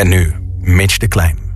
Met nu Mitch de Klein.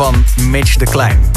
Van Mitch de Klein.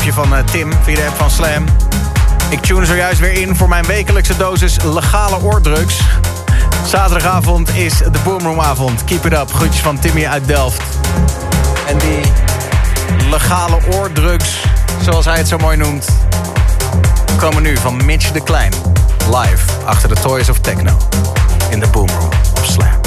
Appje van eh, Tim via de app van Slam. Ik tune zojuist weer in voor mijn wekelijkse dosis legale oordrugs. Zaterdagavond is de Boomroomavond. Keep it up. Groetjes van Timmy uit Delft. En die legale oordrugs, zoals hij het zo mooi noemt... komen nu van Mitch de Klein. Live achter de Toys of Techno. In de Boomroom op Slam.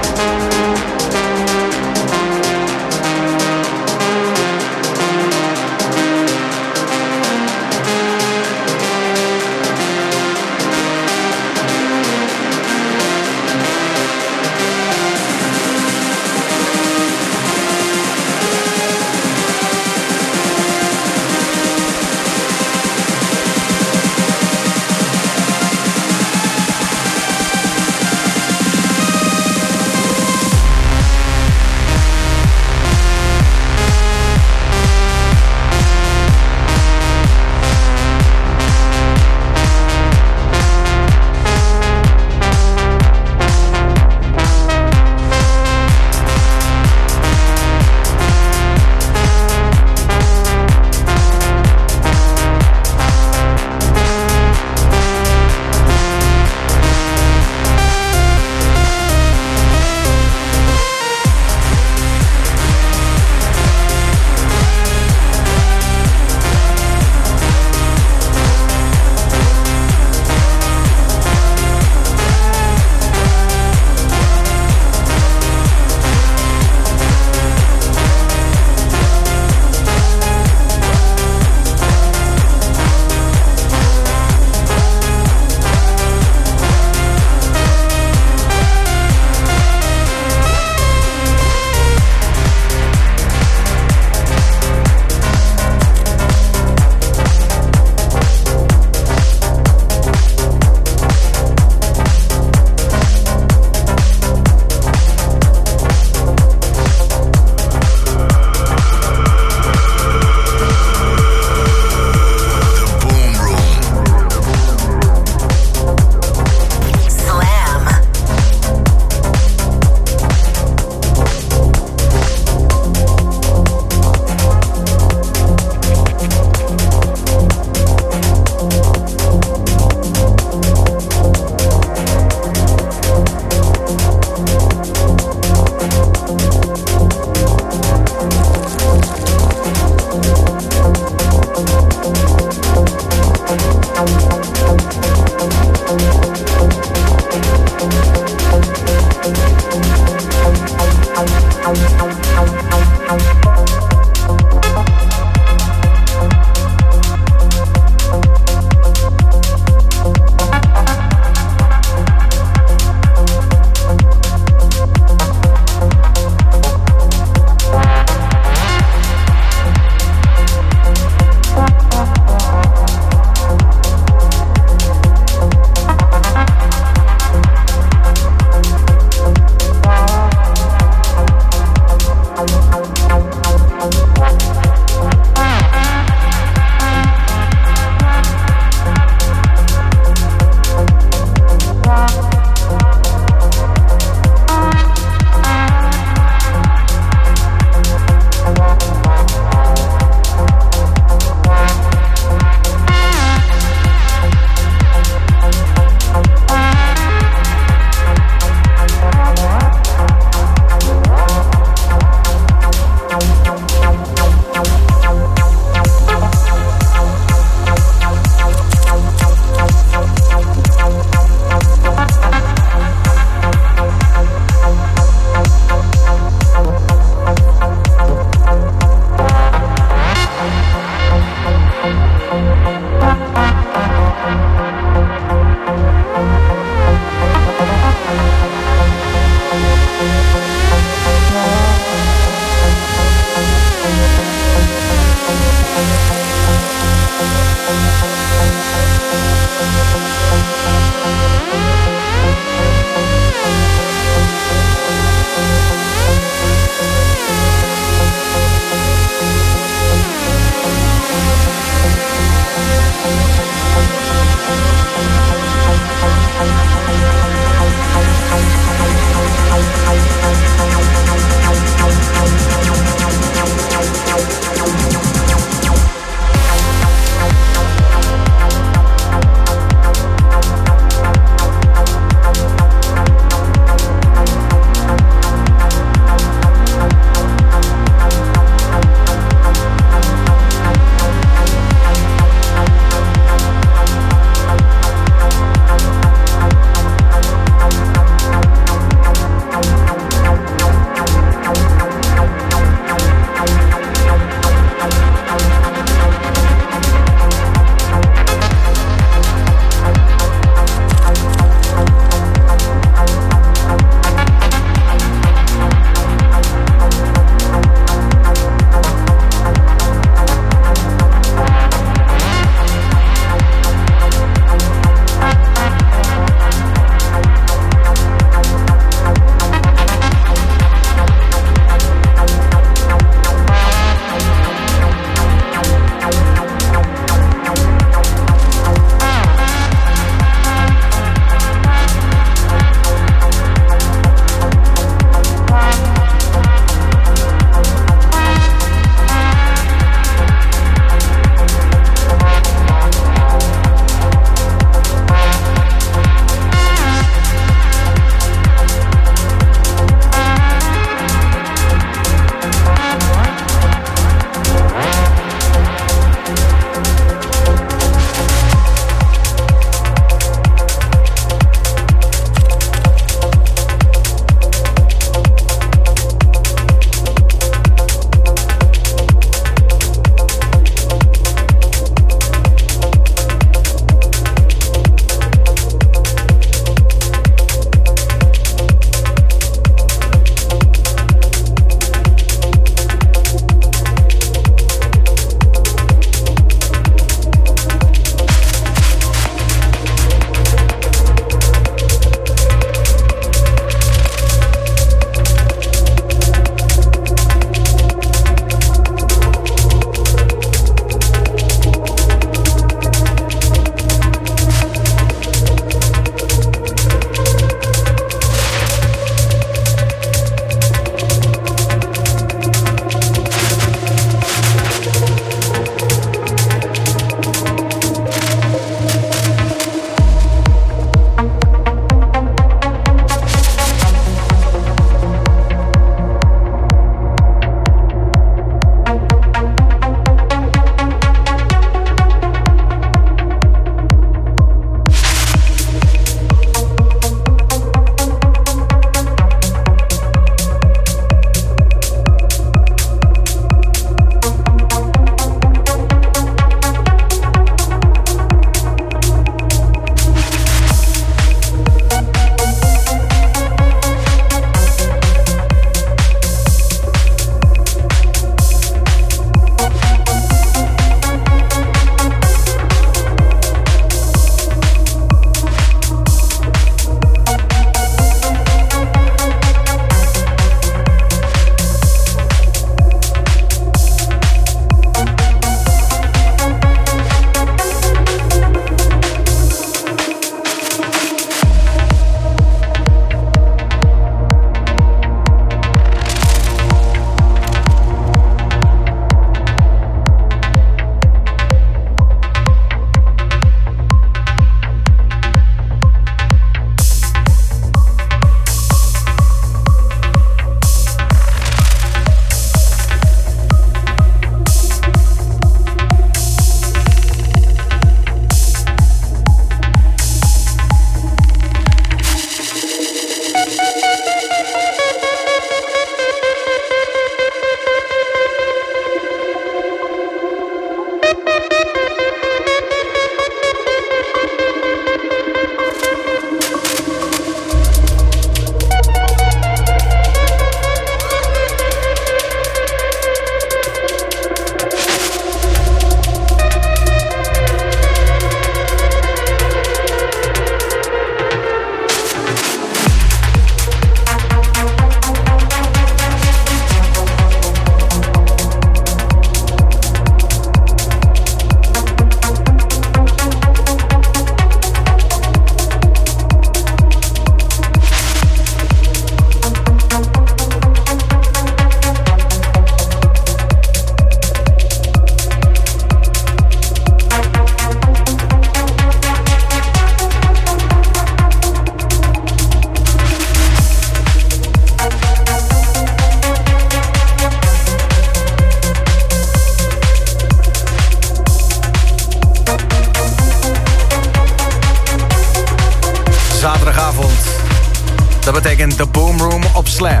Slam.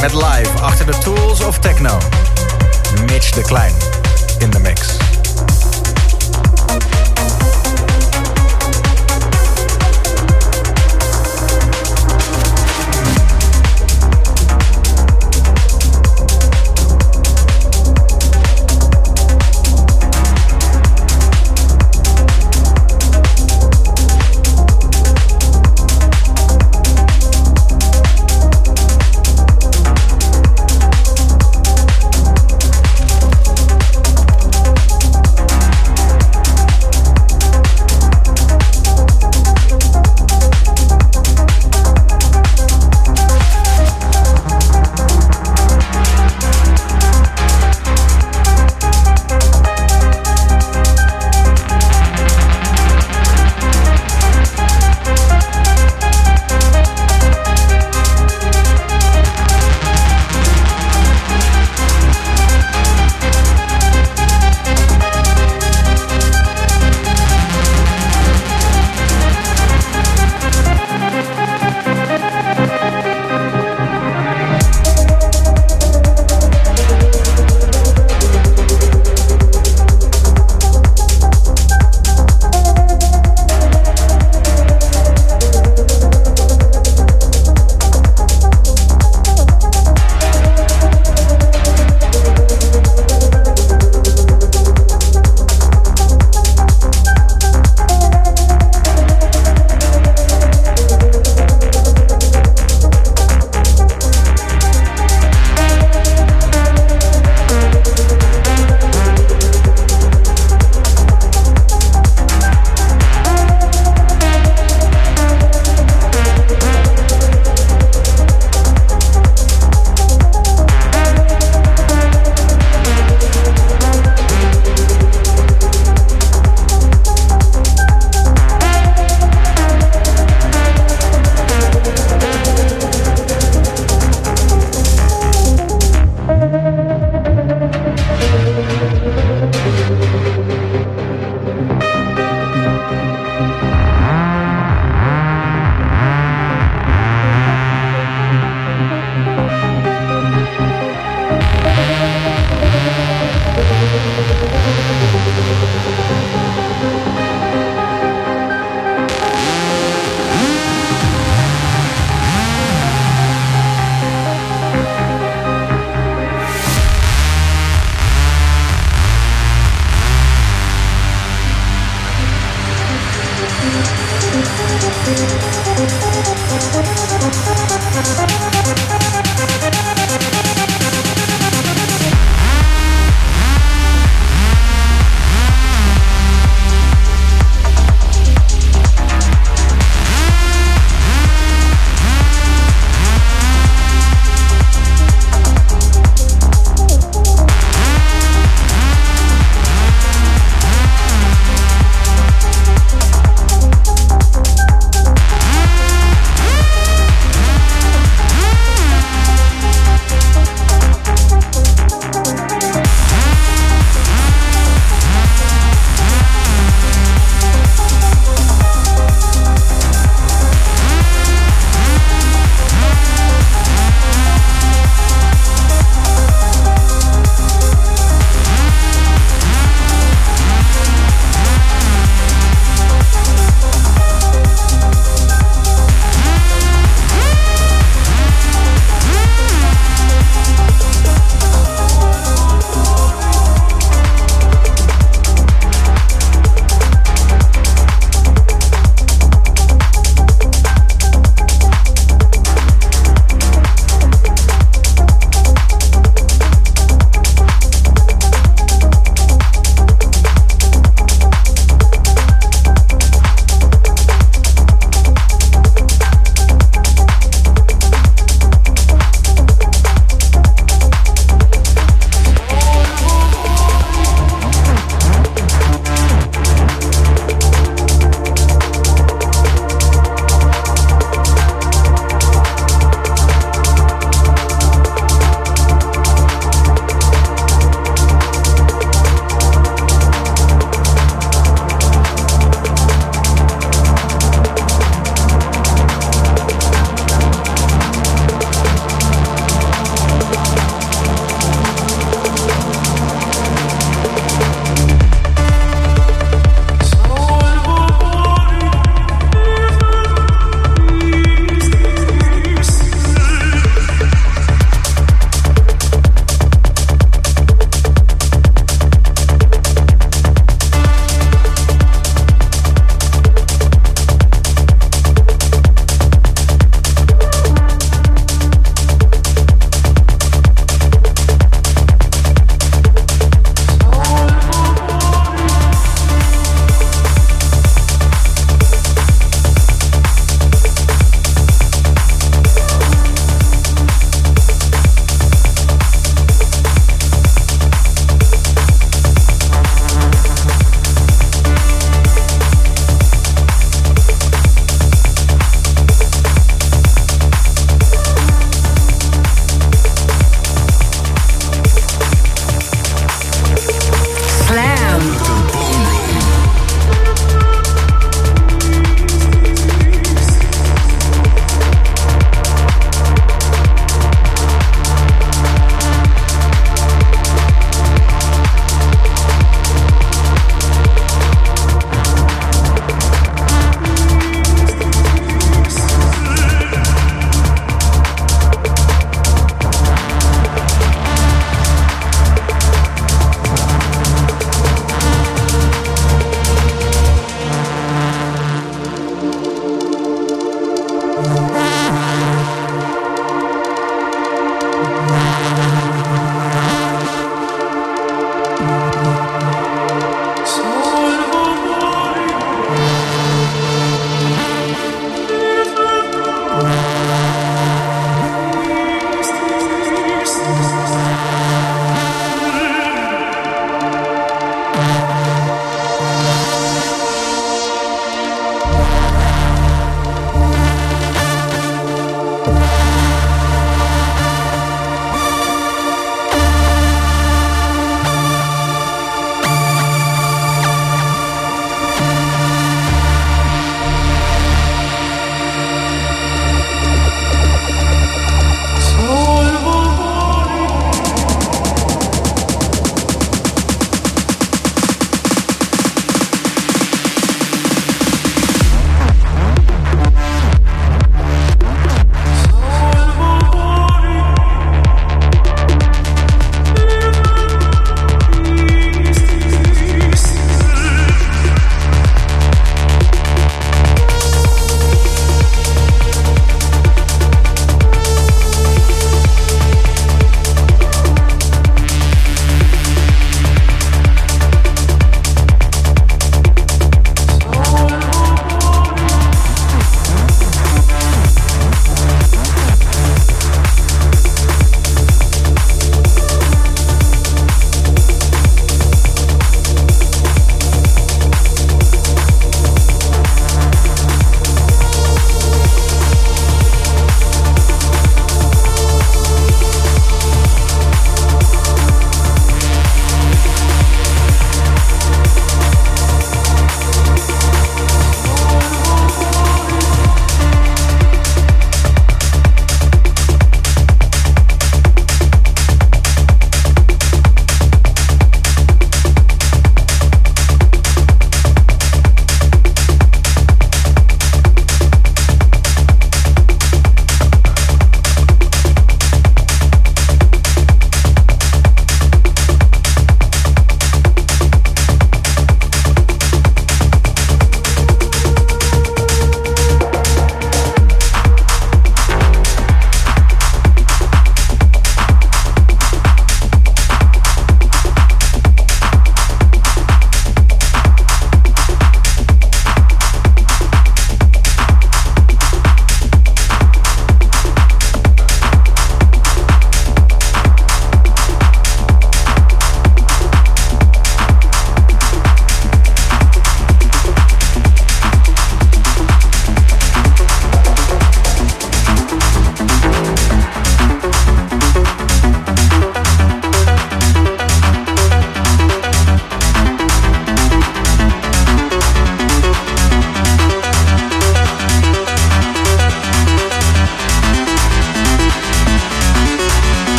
Met live achter de Tools of Techno. Mitch de Klein in de mix.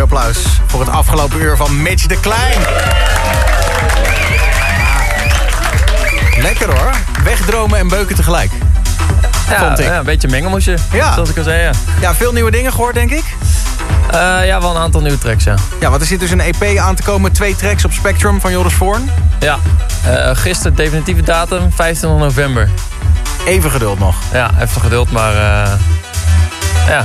Studioapplaus voor het afgelopen uur van Mitch de Klein. Lekker hoor. Wegdromen en beuken tegelijk. Ja, ja een beetje mengelmoesje, ja. zoals ik al zei. Ja. ja, veel nieuwe dingen gehoord denk ik? Uh, ja, wel een aantal nieuwe tracks, ja. Ja, want er zit dus een EP aan te komen. Twee tracks op Spectrum van Joris Voorn. Ja, uh, gisteren definitieve datum, 25 november. Even geduld nog. Ja, even geduld, maar uh, ja,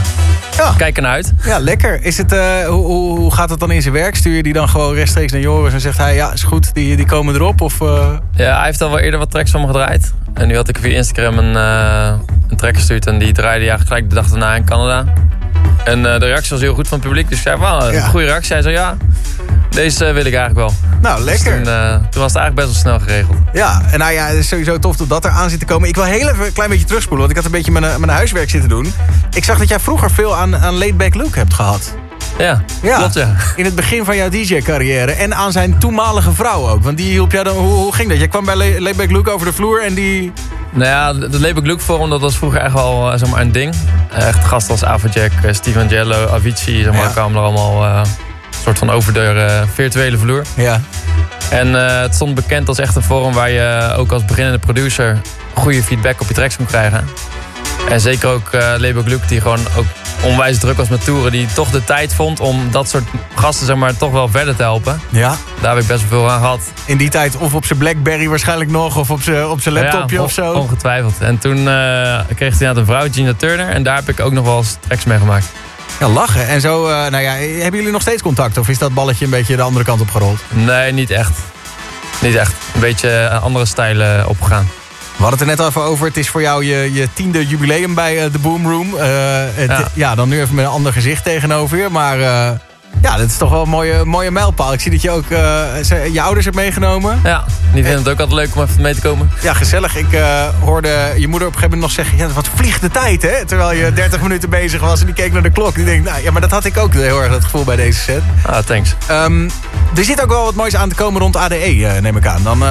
ja. Kijk ernaar uit. Ja, lekker. Is het, uh, hoe, hoe, gaat het dan in zijn werk? Stuur je die dan gewoon rechtstreeks naar Joris en zegt hij... ja, is goed, die, die komen erop? Of, uh... Ja, hij heeft al wel eerder wat tracks van me gedraaid. En nu had ik via Instagram een, uh, een track gestuurd... en die draaide hij gelijk de dag daarna in Canada. En de reactie was heel goed van het publiek. Dus ik zei, een goede reactie. Hij zei, ja, deze wil ik eigenlijk wel. Nou, dus lekker. toen, uh, toen, was het eigenlijk best wel snel geregeld. Ja, en nou ja, het is sowieso tof dat dat er aan zit te komen. Ik wil heel even een klein beetje terugspoelen, want ik had een beetje mijn, mijn huiswerk zitten doen. Ik zag dat jij vroeger veel aan, aan Laidback Luke hebt gehad. Ja, ja, klopt ja. In het begin van jouw DJ-carrière. En aan zijn toenmalige vrouw ook. Want die hielp jou dan... Hoe, hoe ging dat? Je kwam bij Laidback Luke over de vloer en die... Nou ja, de Laidback Luke Forum, dat was vroeger echt wel eh, zeg maar, een ding. Echt gasten als eh, Steven Jello, Avicii, zeg maar, ja. kwamen er allemaal... Uh, soort van over de virtuele vloer. Ja. En uh, het stond bekend als echt een forum waar je ook als beginnende producer goede feedback op je tracks kon krijgen. En zeker ook uh, Label Luke die gewoon ook onwijs druk was met toeren. Die toch de tijd vond om dat soort gasten zeg maar, toch wel verder te helpen. Ja. Daar heb ik best wel veel aan gehad. In die tijd of op zijn Blackberry waarschijnlijk nog. Of op zijn op zijn laptopje ja, of zo. Ongetwijfeld. En toen uh, kreeg hij een vrouw, Gina Turner. En daar heb ik ook nog wel eens tracks mee gemaakt. Ja, lachen. En zo, uh, nou ja, hebben jullie nog steeds contact? Of is dat balletje een beetje de andere kant op gerold? Nee, niet echt. Niet echt. Een beetje andere stijlen opgegaan. We hadden het er net even over. Het is voor jou je, je tiende jubileum bij de Boom Room. Het, ja. ja. dan nu even met een ander gezicht tegenover je. Maar ja, dat is toch wel een mooie, mooie mijlpaal. Ik zie dat je ook je ouders hebt meegenomen. Ja, die vinden het ook altijd leuk om even mee te komen. Ja, gezellig. Ik hoorde je moeder op een gegeven moment nog zeggen... Ja, wat vliegt de tijd, hè? Terwijl je 30 minuten bezig was en die keek naar de klok. Die denkt, nou ja, maar dat had ik ook heel erg het gevoel bij deze set. Ah, thanks. Um, er zit ook wel wat moois aan te komen rond ADE, neem ik aan. Dan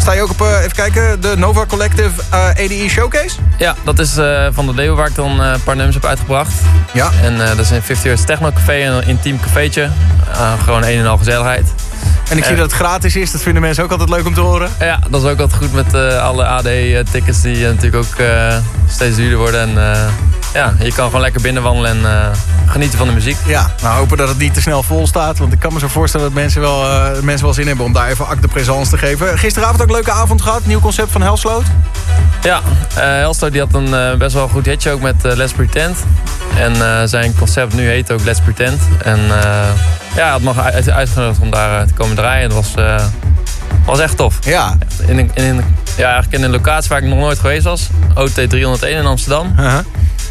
Sta je ook op, even kijken, de Nova Collective ADE Showcase? Ja, dat is van de Leeuwen waar ik dan een paar nummers heb uitgebracht. Ja. En dat is een 50 Years Techno Café, een intiem cafeetje. gewoon een en al gezelligheid. En ik zie dat het gratis is, dat vinden mensen ook altijd leuk om te horen. Ja, dat is ook altijd goed met alle AD-tickets die natuurlijk ook steeds duurder worden. En ja, je kan gewoon lekker binnenwandelen en uh, genieten van de muziek. Ja, nou hopen dat het niet te snel vol staat. Want ik kan me zo voorstellen dat mensen wel, uh, mensen wel zin hebben om daar even acte présence te geven. Gisteravond ook een leuke avond gehad. Nieuw concept van Helsloot. Ja, uh, Helsloot die had een best wel goed hitje ook met Let's Pretend. En zijn concept nu heet ook Let's Pretend. En ja, hij had me uit, uitgenodigd om daar te komen draaien. Dat was, was echt tof. Ja. In, in, in, ja, eigenlijk in een locatie waar ik nog nooit geweest was. OT 301 in Amsterdam. -huh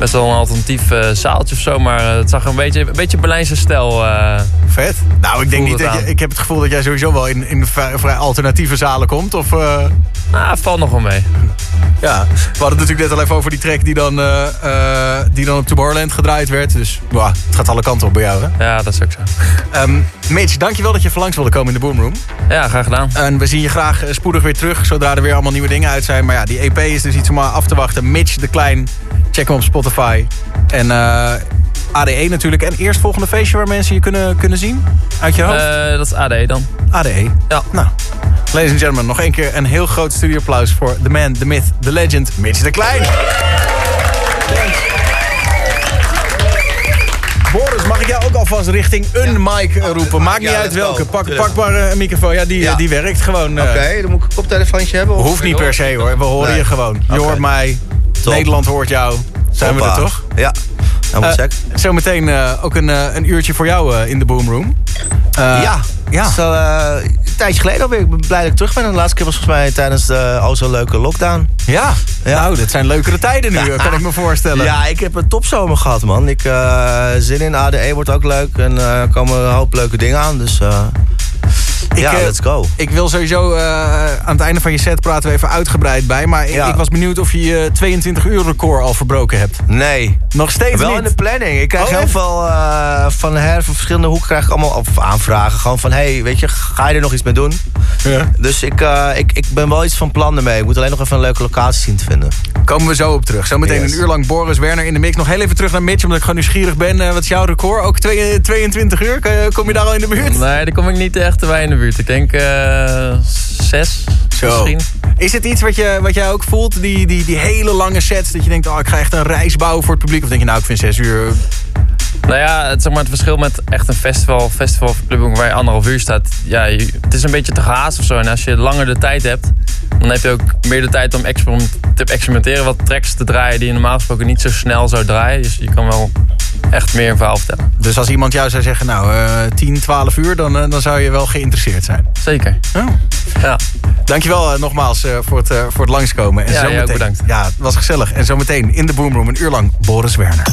best wel een alternatief uh, zaaltje of zo. Maar uh, het zag een beetje, een beetje Berlijnse stijl uh, Vet. Nou, ik denk niet dat je, Ik heb het gevoel dat jij sowieso wel in, in vrij alternatieve zalen komt. Of, Nou, valt nog wel mee. Ja, we hadden het natuurlijk net al even over die track die dan, die dan op Tomorrowland gedraaid werd. Dus wow, het gaat alle kanten op bij jou, hè? Ja, dat is ook zo. Um, Mitch, dankjewel dat je verlangs wilde komen in de Boomroom. Ja, graag gedaan. En we zien je graag spoedig weer terug, zodra er weer allemaal nieuwe dingen uit zijn. Maar ja, die EP is dus iets om af te wachten. Mitch de Klein, check hem op Spotify. En uh, ADE natuurlijk. En eerst volgende feestje waar mensen je kunnen, kunnen zien? Uit je hoofd? Uh, dat is ADE dan. ADE? Ja. Nou, ladies and gentlemen, nog één keer een heel groot studioapplaus voor the man, the myth, the legend, Mitch de Klein. Boris, mag ik jou ook alvast richting een mic roepen? Maakt niet uit welke. Pak, pak maar een microfoon. Ja, die, die werkt gewoon. Oké, okay, dan moet ik een koptelefoontje hebben? Of Hoeft niet per se hoor. We horen nee. je gewoon. Je okay. hoort mij. Top. Nederland hoort jou. Zijn Hoppa. we er toch? Ja, helemaal check. Uh, zometeen uh, ook een, uh, een uurtje voor jou in de Boomroom. ja, ja. Al een tijdje geleden alweer. Ik ben blij dat ik terug ben. En de laatste keer was volgens mij tijdens de al zo leuke lockdown. Ja. ja, nou, dat zijn leukere tijden nu, kan ik me voorstellen. Ja, ik heb een topzomer gehad, man. Ik, zin in ADE wordt ook leuk. En er komen een hoop leuke dingen aan. Dus Ik, ja, eh, let's go. Ik wil sowieso eh, aan het einde van je set praten we even uitgebreid bij. Maar ik, Ja. ik was benieuwd of je je 22 uur record al verbroken hebt. Nee. Nog steeds Wel niet. in de planning. Ik krijg Oh, heel veel eh, van her, van verschillende hoeken krijg ik allemaal aanvragen. Gewoon van, hey, weet je, ga je er nog iets mee doen? Ja. Dus ik, eh, ik, ik ben wel iets van plan ermee. Ik moet alleen nog even een leuke locatie zien te vinden. Komen we zo op terug. Zometeen Yes. een uur lang Boris Werner in de mix. Nog heel even terug naar Mitch, omdat ik gewoon nieuwsgierig ben. Wat is jouw record? Ook twee- 22 uur? Kom je- Kom je daar al in de buurt? Nee, daar kom ik niet echt bij in de buurt. Ik denk eh, zes Zo. Is het iets wat, je, wat jij ook voelt? Die, die, die hele lange sets. Dat je denkt, oh, ik ga echt een reis bouwen voor het publiek. Of denk je, nou, ik vind zes uur... Nou ja, het, zeg maar, het verschil met echt een festival, festival waar je anderhalf uur staat. Ja, je- het is een beetje te gehaast of zo. En als je langer de tijd hebt, dan heb je ook meer de tijd om experiment- te experimenteren. Wat tracks te draaien die je normaal gesproken niet zo snel zou draaien. Dus je kan wel echt meer een verhaal vertellen. Dus als iemand jou zou zeggen, nou, eh 10, 12 uur... Dan, eh, dan zou je wel geïnteresseerd zijn. Zeker. Oh. Ja. Dankjewel uh, nogmaals uh, voor, het, uh, voor het langskomen. En ja, ook bedankt. Ja, het was gezellig. En zometeen in de Boomroom een uur lang Boris Werner.